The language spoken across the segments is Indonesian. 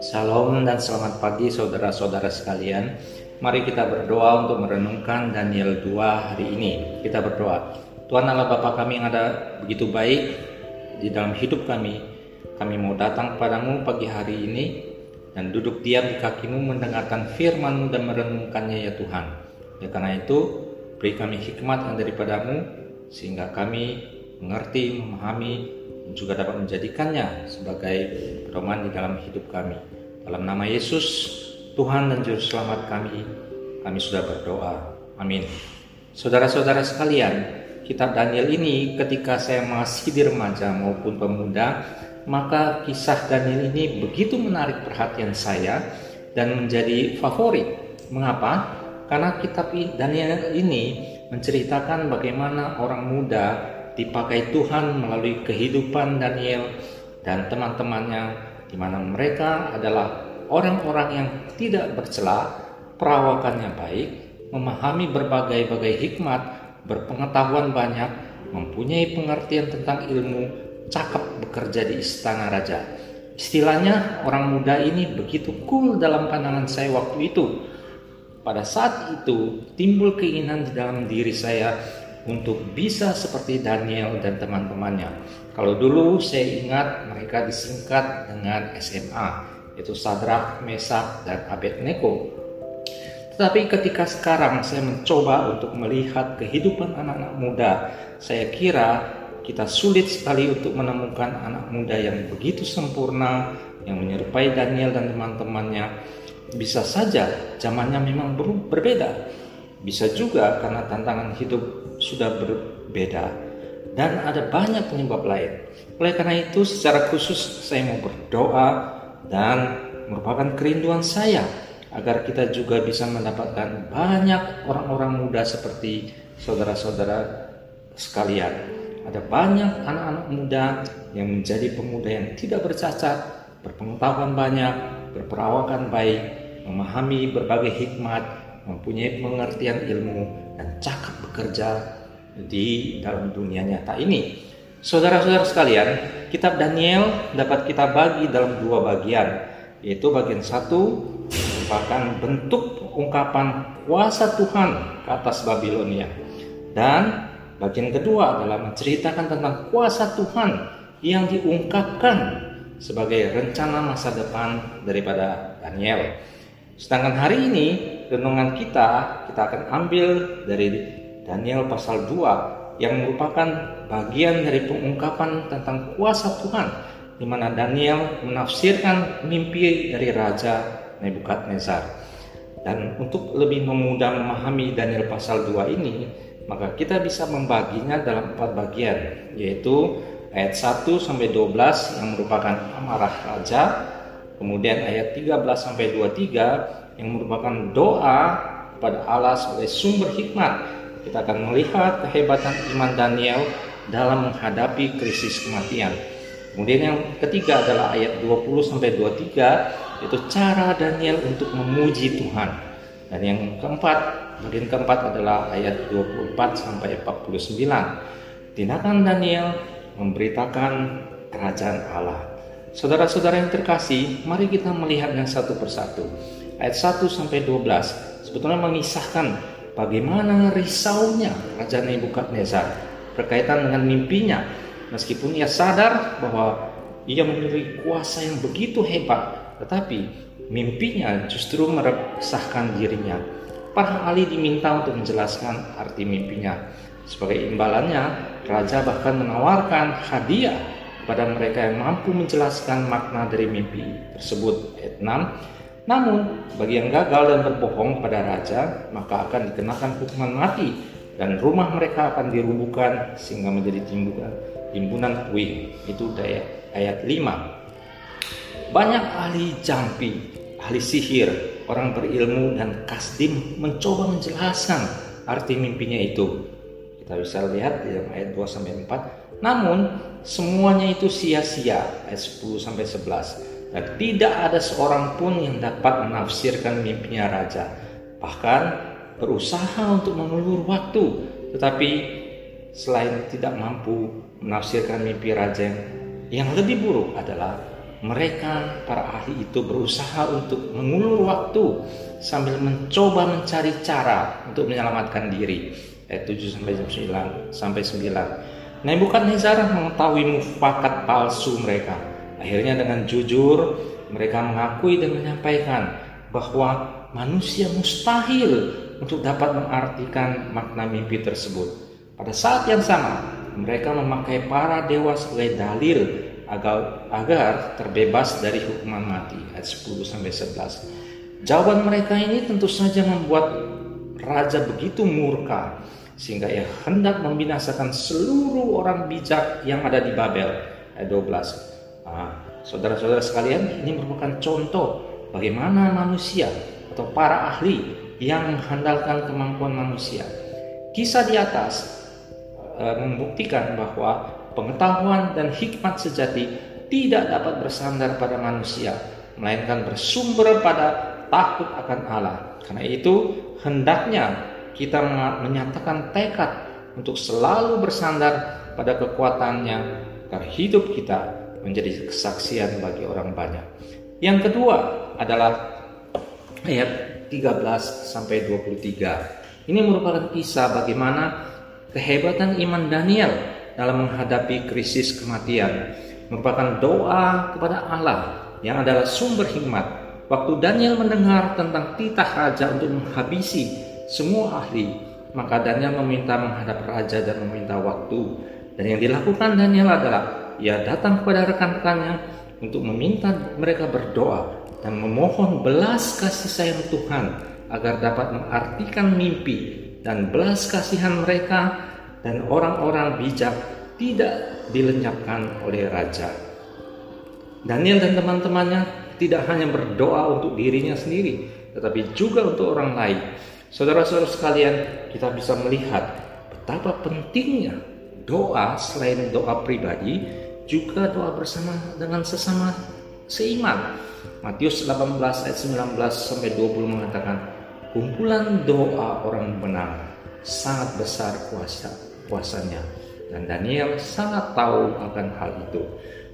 Salam dan selamat pagi saudara-saudara sekalian. Mari kita berdoa untuk merenungkan Daniel 2 hari ini. Kita berdoa. Tuhan Allah Bapa kami yang ada begitu baik di dalam hidup kami. Kami mau datang kepadamu pagi hari ini dan duduk diam di kakimu mendengarkan firmanmu dan merenungkannya ya Tuhan. Ya karena itu beri kami hikmat yang daripadamu sehingga kami mengerti, memahami, dan juga dapat menjadikannya sebagai pedoman di dalam hidup kami. Dalam nama Yesus, Tuhan dan Juru Selamat kami, kami sudah berdoa. Amin. Saudara-saudara sekalian, kitab Daniel ini ketika saya masih di remaja maupun pemuda, maka kisah Daniel ini begitu menarik perhatian saya dan menjadi favorit. Mengapa? Karena kitab Daniel ini menceritakan bagaimana orang muda dipakai Tuhan melalui kehidupan Daniel dan teman-temannya di mana mereka adalah orang-orang yang tidak bercela, perawakannya baik, memahami berbagai-bagai hikmat, berpengetahuan banyak, mempunyai pengertian tentang ilmu, cakap bekerja di istana raja. Istilahnya orang muda ini begitu cool dalam pandangan saya waktu itu. Pada saat itu timbul keinginan di dalam diri saya untuk bisa seperti Daniel dan teman-temannya. Kalau dulu saya ingat mereka disingkat dengan SMA, yaitu Sadrak, Mesak, dan Abednego. Tetapi ketika sekarang saya mencoba untuk melihat kehidupan anak-anak muda, saya kira kita sulit sekali untuk menemukan anak muda yang begitu sempurna, yang menyerupai Daniel dan teman-temannya. Bisa saja zamannya memang berbeda. Bisa juga karena tantangan hidup sudah berbeda dan ada banyak penyebab lain. Oleh karena itu secara khusus saya mau berdoa dan merupakan kerinduan saya agar kita juga bisa mendapatkan banyak orang-orang muda seperti saudara-saudara sekalian. Ada banyak anak-anak muda yang menjadi pemuda yang tidak bercacat, berpengetahuan banyak, berperawakan baik, memahami berbagai hikmat, mempunyai pengertian ilmu, dan cakap bekerja di dalam dunia nyata ini. Saudara-saudara sekalian, kitab Daniel dapat kita bagi dalam dua bagian, yaitu bagian satu merupakan bentuk ungkapan kuasa Tuhan ke atas Babilonia. Dan bagian kedua adalah menceritakan tentang kuasa Tuhan yang diungkapkan sebagai rencana masa depan daripada Daniel. Sedangkan hari ini renungan kita kita akan ambil dari Daniel pasal 2 yang merupakan bagian dari pengungkapan tentang kuasa Tuhan di mana Daniel menafsirkan mimpi dari raja Nebukadnezar. Dan untuk lebih memudah memahami Daniel pasal 2 ini, maka kita bisa membaginya dalam empat bagian, yaitu ayat 1 sampai 12 yang merupakan amarah raja, kemudian ayat 13 sampai 23 yang merupakan doa pada Allah sebagai sumber hikmat. Kita akan melihat kehebatan iman Daniel dalam menghadapi krisis kematian. Kemudian yang ketiga adalah ayat 20 sampai 23 yaitu cara Daniel untuk memuji Tuhan. Dan yang keempat, bagian keempat adalah ayat 24 sampai 49. Tindakan Daniel memberitakan kerajaan Allah. Saudara-saudara yang terkasih, mari kita melihat yang satu persatu ayat 1 sampai 12 sebetulnya mengisahkan bagaimana risaunya Raja Nebukadnezar berkaitan dengan mimpinya? Meskipun ia sadar bahwa ia memiliki kuasa yang begitu hebat tetapi mimpinya justru meresahkan dirinya. Para ahli diminta untuk menjelaskan arti mimpinya. Sebagai imbalannya raja bahkan menawarkan hadiah kepada mereka yang mampu menjelaskan makna dari mimpi tersebut. Ayat 6 namun, bagi yang gagal dan berbohong pada raja, maka akan dikenakan hukuman mati dan rumah mereka akan dirubuhkan sehingga menjadi timbunan timbunan puing. Itu daya, ayat 5. Banyak ahli jampi, ahli sihir, orang berilmu dan kasdim mencoba menjelaskan arti mimpinya itu. Kita bisa lihat di dalam ayat 2 sampai 4. Namun, semuanya itu sia-sia ayat 10 sampai 11 dan tidak ada seorang pun yang dapat menafsirkan mimpinya raja. Bahkan berusaha untuk mengulur waktu, tetapi selain tidak mampu menafsirkan mimpi raja yang lebih buruk adalah mereka para ahli itu berusaha untuk mengulur waktu sambil mencoba mencari cara untuk menyelamatkan diri. Ayat 7 sampai 9 sampai 9 Nebukadnezar mengetahui mufakat palsu mereka akhirnya dengan jujur mereka mengakui dan menyampaikan bahwa manusia mustahil untuk dapat mengartikan makna mimpi tersebut pada saat yang sama mereka memakai para dewa sebagai dalil agar, agar terbebas dari hukuman mati ayat 10 sampai 11. Jawaban mereka ini tentu saja membuat raja begitu murka sehingga ia hendak membinasakan seluruh orang bijak yang ada di Babel ayat 12. Nah, saudara-saudara sekalian, ini merupakan contoh bagaimana manusia atau para ahli yang mengandalkan kemampuan manusia. Kisah di atas e, membuktikan bahwa pengetahuan dan hikmat sejati tidak dapat bersandar pada manusia, melainkan bersumber pada takut akan Allah. Karena itu, hendaknya kita menyatakan tekad untuk selalu bersandar pada kekuatannya agar hidup kita menjadi kesaksian bagi orang banyak. Yang kedua adalah ayat 13 sampai 23. Ini merupakan kisah bagaimana kehebatan iman Daniel dalam menghadapi krisis kematian merupakan doa kepada Allah yang adalah sumber hikmat. Waktu Daniel mendengar tentang titah raja untuk menghabisi semua ahli, maka Daniel meminta menghadap raja dan meminta waktu. Dan yang dilakukan Daniel adalah ia datang kepada rekan-rekannya untuk meminta mereka berdoa dan memohon belas kasih sayang Tuhan agar dapat mengartikan mimpi dan belas kasihan mereka dan orang-orang bijak tidak dilenyapkan oleh raja. Daniel dan teman-temannya tidak hanya berdoa untuk dirinya sendiri, tetapi juga untuk orang lain. Saudara-saudara sekalian, kita bisa melihat betapa pentingnya doa selain doa pribadi, juga doa bersama dengan sesama seiman. Matius 18 ayat 19 sampai 20 mengatakan, kumpulan doa orang benar sangat besar kuasa kuasanya. Dan Daniel sangat tahu akan hal itu.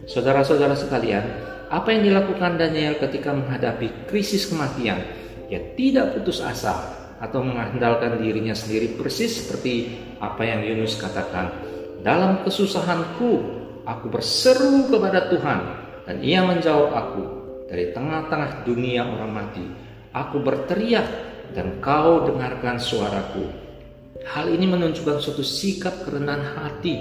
Saudara-saudara sekalian, apa yang dilakukan Daniel ketika menghadapi krisis kematian? Ia tidak putus asa atau mengandalkan dirinya sendiri persis seperti apa yang Yunus katakan. Dalam kesusahanku, aku berseru kepada Tuhan dan ia menjawab aku dari tengah-tengah dunia orang mati. Aku berteriak dan kau dengarkan suaraku. Hal ini menunjukkan suatu sikap kerendahan hati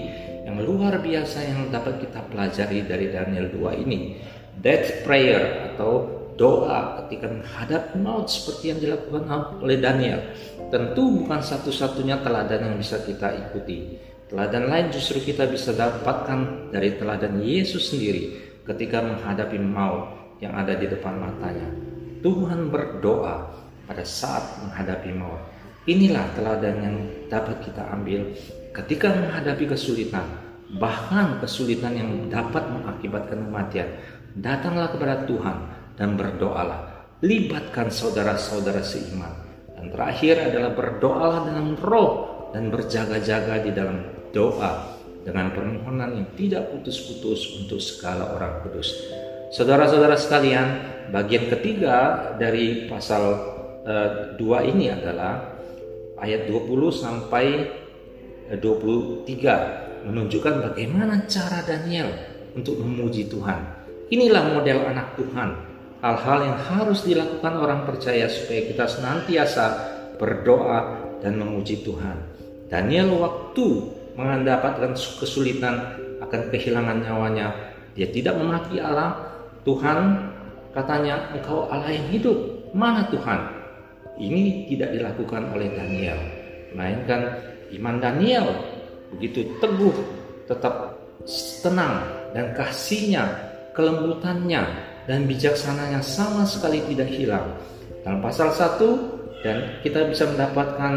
yang luar biasa yang dapat kita pelajari dari Daniel 2 ini. Death prayer atau doa ketika menghadap maut seperti yang dilakukan oleh Daniel tentu bukan satu-satunya teladan yang bisa kita ikuti. Teladan lain justru kita bisa dapatkan dari teladan Yesus sendiri ketika menghadapi maut yang ada di depan matanya. Tuhan berdoa pada saat menghadapi maut. Inilah teladan yang dapat kita ambil ketika menghadapi kesulitan, bahkan kesulitan yang dapat mengakibatkan kematian. Datanglah kepada Tuhan dan berdoalah. Libatkan saudara-saudara seiman. Dan terakhir adalah berdoalah dengan roh dan berjaga-jaga di dalam doa dengan permohonan yang tidak putus-putus untuk segala orang kudus. Saudara-saudara sekalian, bagian ketiga dari pasal uh, dua ini adalah ayat 20 sampai 23 eh, menunjukkan bagaimana cara Daniel untuk memuji Tuhan. Inilah model anak Tuhan. Hal-hal yang harus dilakukan orang percaya supaya kita senantiasa berdoa dan memuji Tuhan. Daniel waktu mendapatkan kesulitan akan kehilangan nyawanya, dia tidak memaki Allah. Tuhan katanya, engkau Allah yang hidup. Mana Tuhan? Ini tidak dilakukan oleh Daniel, melainkan iman Daniel begitu teguh, tetap tenang dan kasihnya, kelembutannya dan bijaksananya sama sekali tidak hilang. Dalam pasal 1 dan kita bisa mendapatkan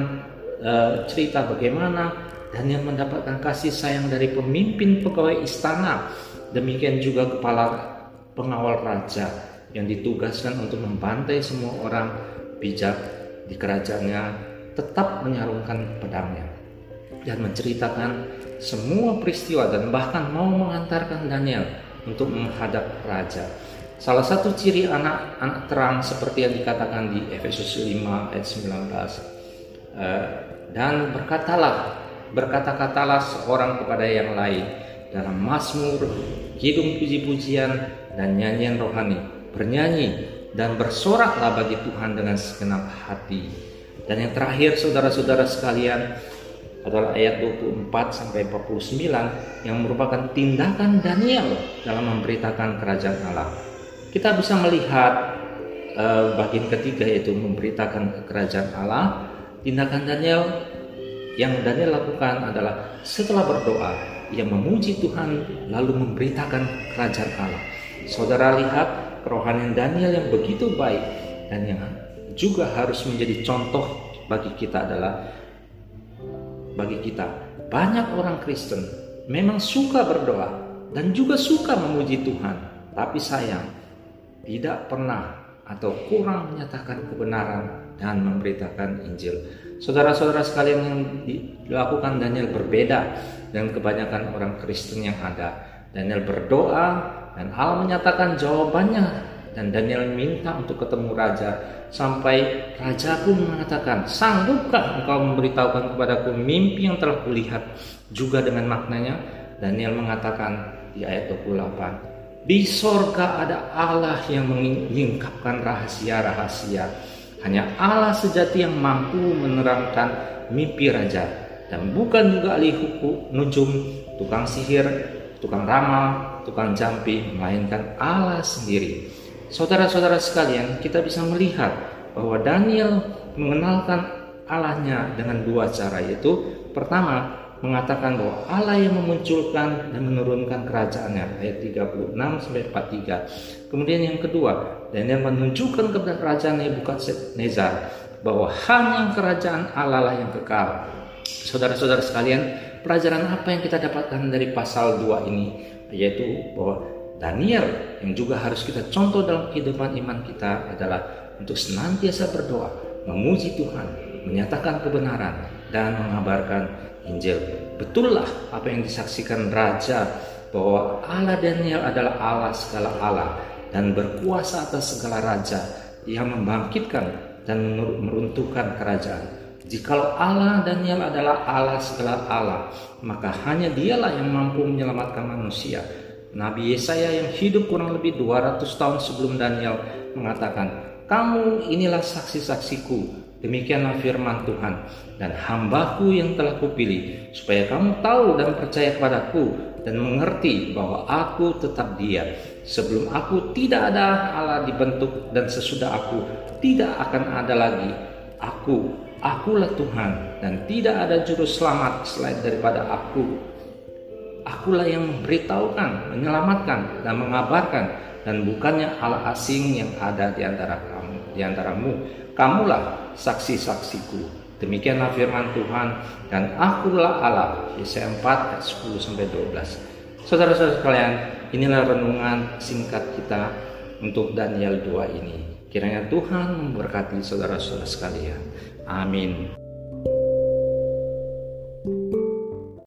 uh, cerita bagaimana Daniel mendapatkan kasih sayang dari pemimpin pegawai istana, demikian juga kepala pengawal raja yang ditugaskan untuk membantai semua orang bijak di kerajaannya tetap menyalurkan pedangnya. dan menceritakan semua peristiwa dan bahkan mau mengantarkan Daniel untuk menghadap raja. Salah satu ciri anak-anak terang seperti yang dikatakan di Efesus 5 ayat 19. Eh, dan berkatalah, berkata-katalah seorang kepada yang lain dalam mazmur, kidung puji-pujian dan nyanyian rohani. Bernyanyi dan bersoraklah bagi Tuhan dengan segenap hati. Dan yang terakhir saudara-saudara sekalian, adalah ayat 24 sampai 49 yang merupakan tindakan Daniel dalam memberitakan kerajaan Allah. Kita bisa melihat uh, bagian ketiga yaitu memberitakan kerajaan Allah. Tindakan Daniel yang Daniel lakukan adalah setelah berdoa ia memuji Tuhan lalu memberitakan kerajaan Allah. Saudara lihat kerohanian Daniel yang begitu baik dan yang juga harus menjadi contoh bagi kita adalah bagi kita. Banyak orang Kristen memang suka berdoa dan juga suka memuji Tuhan, tapi sayang tidak pernah atau kurang menyatakan kebenaran dan memberitakan Injil. Saudara-saudara sekalian yang dilakukan Daniel berbeda dengan kebanyakan orang Kristen yang ada. Daniel berdoa dan Allah menyatakan jawabannya dan Daniel minta untuk ketemu raja sampai raja pun mengatakan sanggupkah engkau memberitahukan kepadaku mimpi yang telah kulihat juga dengan maknanya Daniel mengatakan di ayat 28 di sorga ada Allah yang menyingkapkan rahasia-rahasia hanya Allah sejati yang mampu menerangkan mimpi raja. Dan bukan juga ahli hukum nujum tukang sihir tukang ramal tukang jampi melainkan Allah sendiri. Saudara-saudara sekalian, kita bisa melihat bahwa Daniel mengenalkan Allahnya dengan dua cara yaitu pertama mengatakan bahwa Allah yang memunculkan dan menurunkan kerajaannya ayat 36 sampai 43. Kemudian yang kedua, Daniel menunjukkan kepada kerajaan Nebukadnezar bahwa hanya kerajaan Allah lah yang kekal. Saudara-saudara sekalian, pelajaran apa yang kita dapatkan dari pasal 2 ini yaitu bahwa Daniel yang juga harus kita contoh dalam kehidupan iman kita adalah untuk senantiasa berdoa, memuji Tuhan, menyatakan kebenaran, dan mengabarkan Injil. Betullah apa yang disaksikan Raja bahwa Allah Daniel adalah Allah segala Allah dan berkuasa atas segala raja yang membangkitkan dan meruntuhkan kerajaan. Jikalau Allah Daniel adalah Allah segala Allah, maka hanya dialah yang mampu menyelamatkan manusia Nabi Yesaya yang hidup kurang lebih 200 tahun sebelum Daniel mengatakan, "Kamu inilah saksi-saksiku." Demikianlah firman Tuhan dan hambaku yang telah kupilih supaya kamu tahu dan percaya kepadaku dan mengerti bahwa aku tetap dia. Sebelum aku tidak ada Allah dibentuk dan sesudah aku tidak akan ada lagi. Aku, akulah Tuhan dan tidak ada juru selamat selain daripada aku Akulah yang memberitahukan, menyelamatkan, dan mengabarkan, dan bukannya Allah asing yang ada di antara kamu, di antaramu. Kamulah saksi-saksiku. Demikianlah firman Tuhan dan akulah Allah. Yesaya 4 ayat 10 sampai 12. Saudara-saudara sekalian, inilah renungan singkat kita untuk Daniel 2 ini. Kiranya Tuhan memberkati saudara-saudara sekalian. Amin.